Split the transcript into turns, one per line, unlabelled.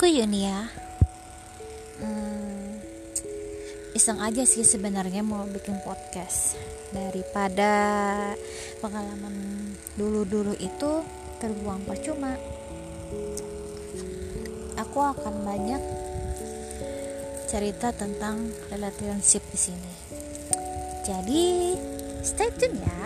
aku Yunia. Hmm, iseng aja sih sebenarnya mau bikin podcast. Daripada pengalaman dulu-dulu itu terbuang percuma. Aku akan banyak cerita tentang relationship di sini. Jadi stay tune ya.